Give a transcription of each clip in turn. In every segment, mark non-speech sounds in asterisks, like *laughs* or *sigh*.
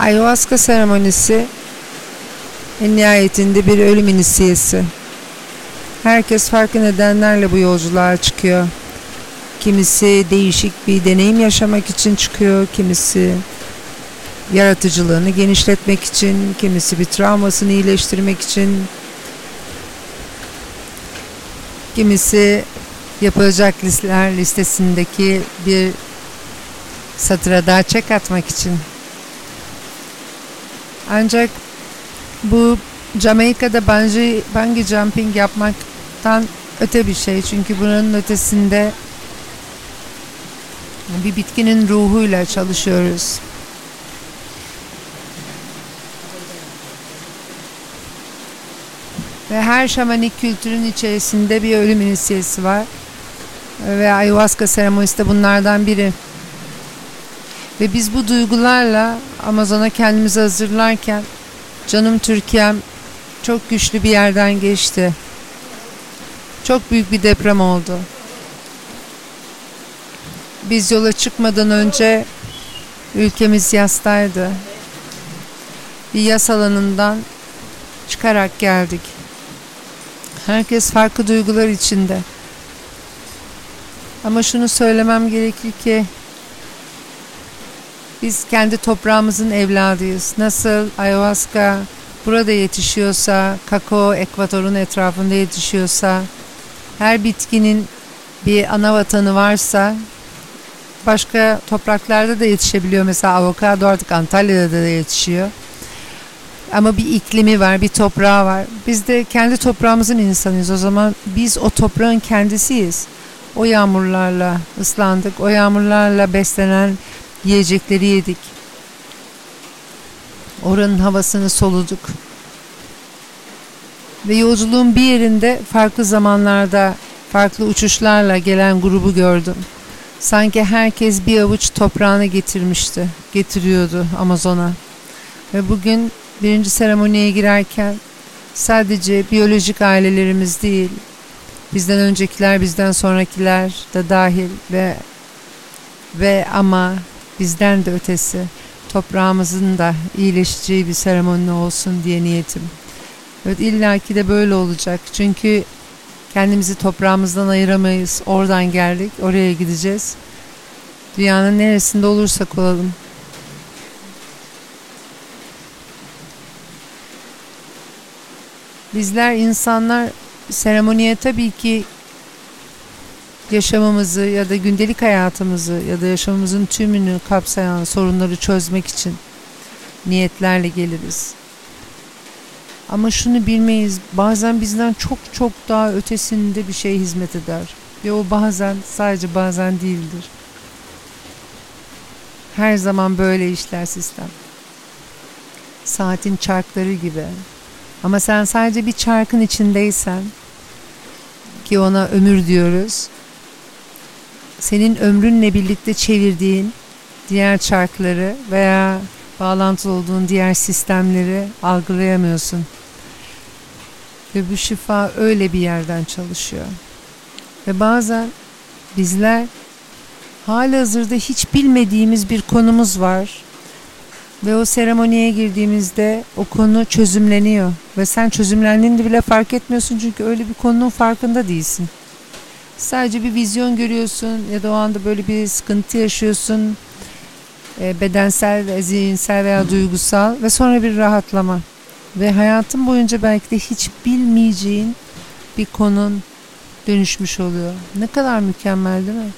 Ayahuasca seremonisi en nihayetinde bir ölüm inisiyesi. Herkes farklı nedenlerle bu yolculuğa çıkıyor. Kimisi değişik bir deneyim yaşamak için çıkıyor, kimisi yaratıcılığını genişletmek için, kimisi bir travmasını iyileştirmek için, kimisi yapılacak listeler listesindeki bir satıra daha çek atmak için. Ancak bu Jamaika'da bungee, bungee jumping yapmaktan öte bir şey. Çünkü bunun ötesinde bir bitkinin ruhuyla çalışıyoruz. Ve her şamanik kültürün içerisinde bir ölüm inisiyesi var. Ve ayahuasca seremonisi de bunlardan biri. Ve biz bu duygularla Amazon'a kendimizi hazırlarken canım Türkiye'm çok güçlü bir yerden geçti. Çok büyük bir deprem oldu. Biz yola çıkmadan önce ülkemiz yastaydı. Bir yas alanından çıkarak geldik. Herkes farklı duygular içinde. Ama şunu söylemem gerekir ki biz kendi toprağımızın evladıyız. Nasıl ayahuasca burada yetişiyorsa, kakao ekvatorun etrafında yetişiyorsa, her bitkinin bir ana vatanı varsa başka topraklarda da yetişebiliyor. Mesela avokado artık Antalya'da da yetişiyor. Ama bir iklimi var, bir toprağı var. Biz de kendi toprağımızın insanıyız. O zaman biz o toprağın kendisiyiz. O yağmurlarla ıslandık, o yağmurlarla beslenen yiyecekleri yedik. Oranın havasını soluduk. Ve yolculuğun bir yerinde farklı zamanlarda farklı uçuşlarla gelen grubu gördüm. Sanki herkes bir avuç toprağını getirmişti, getiriyordu Amazon'a. Ve bugün birinci seremoniye girerken sadece biyolojik ailelerimiz değil, bizden öncekiler, bizden sonrakiler de dahil ve ve ama bizden de ötesi toprağımızın da iyileşeceği bir seremoni olsun diye niyetim. Evet illaki de böyle olacak. Çünkü kendimizi toprağımızdan ayıramayız. Oradan geldik, oraya gideceğiz. Dünyanın neresinde olursak olalım. Bizler insanlar seremoniye tabii ki yaşamımızı ya da gündelik hayatımızı ya da yaşamımızın tümünü kapsayan sorunları çözmek için niyetlerle geliriz. Ama şunu bilmeyiz. Bazen bizden çok çok daha ötesinde bir şey hizmet eder. Ve o bazen sadece bazen değildir. Her zaman böyle işler sistem. Saatin çarkları gibi. Ama sen sadece bir çarkın içindeysen ki ona ömür diyoruz. Senin ömrünle birlikte çevirdiğin diğer çarkları veya bağlantılı olduğun diğer sistemleri algılayamıyorsun. Ve bu şifa öyle bir yerden çalışıyor. Ve bazen bizler hali hazırda hiç bilmediğimiz bir konumuz var. Ve o seremoniye girdiğimizde o konu çözümleniyor. Ve sen çözümlendiğini bile fark etmiyorsun çünkü öyle bir konunun farkında değilsin. Sadece bir vizyon görüyorsun ya da o anda böyle bir sıkıntı yaşıyorsun. E, bedensel, zihinsel veya duygusal ve sonra bir rahatlama. Ve hayatın boyunca belki de hiç bilmeyeceğin bir konun dönüşmüş oluyor. Ne kadar mükemmel değil mi?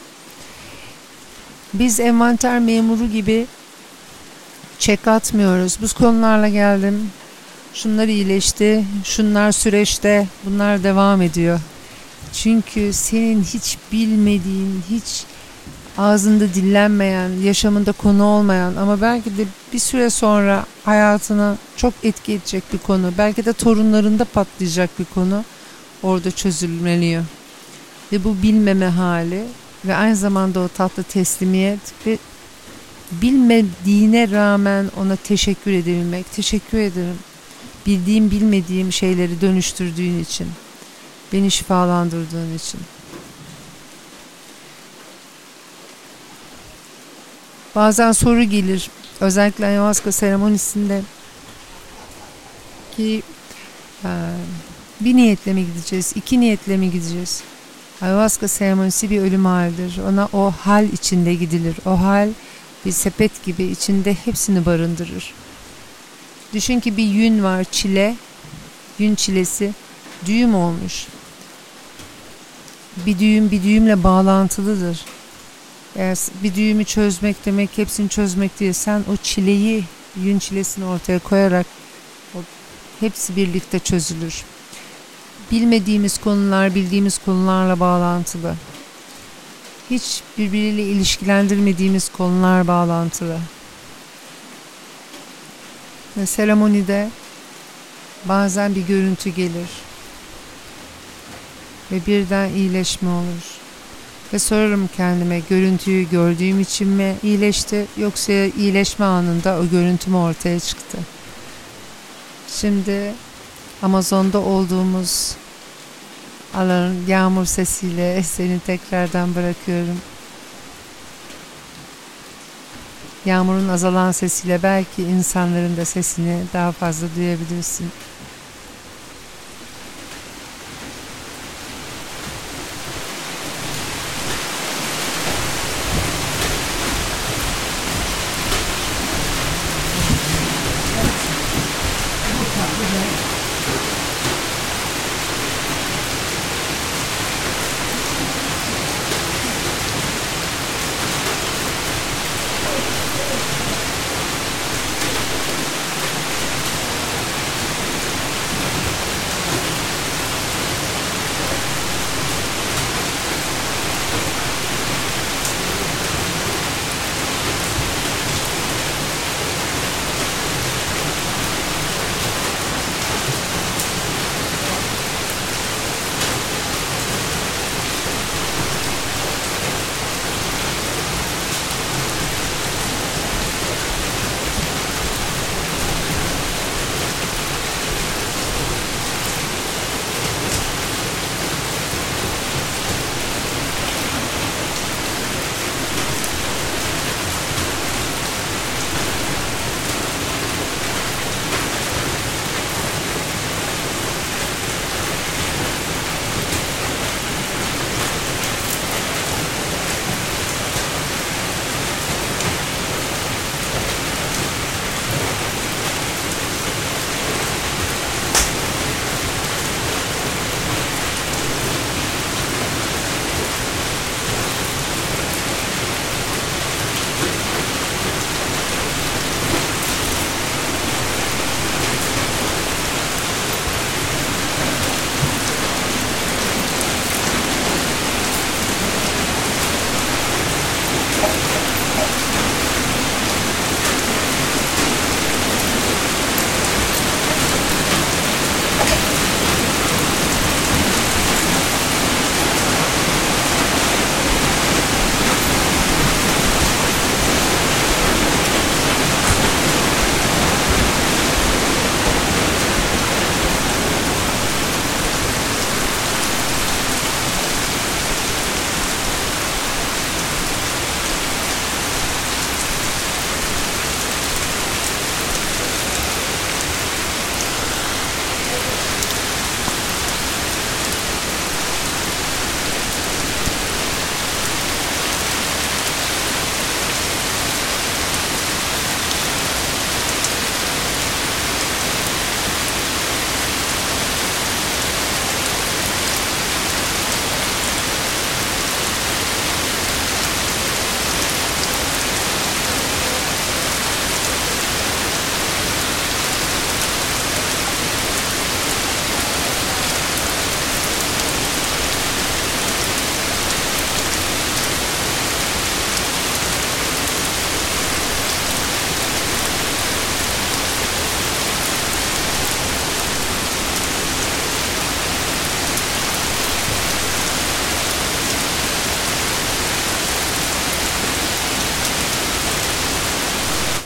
Biz envanter memuru gibi çek atmıyoruz. Bu konularla geldim. Şunlar iyileşti, şunlar süreçte, bunlar devam ediyor. Çünkü senin hiç bilmediğin, hiç ağzında dillenmeyen, yaşamında konu olmayan ama belki de bir süre sonra hayatına çok etki edecek bir konu, belki de torunlarında patlayacak bir konu orada çözülmeliyor. Ve bu bilmeme hali ve aynı zamanda o tatlı teslimiyet ve bilmediğine rağmen ona teşekkür edebilmek. Teşekkür ederim. Bildiğim bilmediğim şeyleri dönüştürdüğün için. Beni şifalandırdığın için. Bazen soru gelir. özellikle ayahuasca seremonisinde ki e, bir niyetle mi gideceğiz, iki niyetle mi gideceğiz? Ayahuasca seremonisi bir ölüm halidir. Ona o hal içinde gidilir. O hal bir sepet gibi içinde hepsini barındırır. Düşün ki bir yün var çile, yün çilesi düğüm olmuş. Bir düğüm bir düğümle bağlantılıdır. Eğer bir düğümü çözmek demek hepsini çözmek değil. Sen o çileyi, yün çilesini ortaya koyarak o, hepsi birlikte çözülür. Bilmediğimiz konular bildiğimiz konularla bağlantılı. Hiç birbiriyle ilişkilendirmediğimiz konular bağlantılı. Ve seremonide bazen bir görüntü gelir ve birden iyileşme olur. Ve sorarım kendime görüntüyü gördüğüm için mi iyileşti yoksa iyileşme anında o görüntü mü ortaya çıktı? Şimdi Amazon'da olduğumuz alanın yağmur sesiyle *laughs* seni tekrardan bırakıyorum. Yağmurun azalan sesiyle belki insanların da sesini daha fazla duyabilirsin.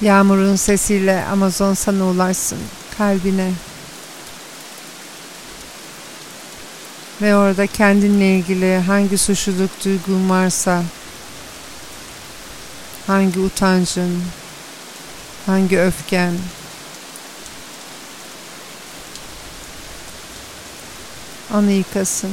Yağmurun sesiyle Amazon sana ulaşsın kalbine. Ve orada kendinle ilgili hangi suçluluk duygun varsa, hangi utancın, Hangi öfken anı yıkasın.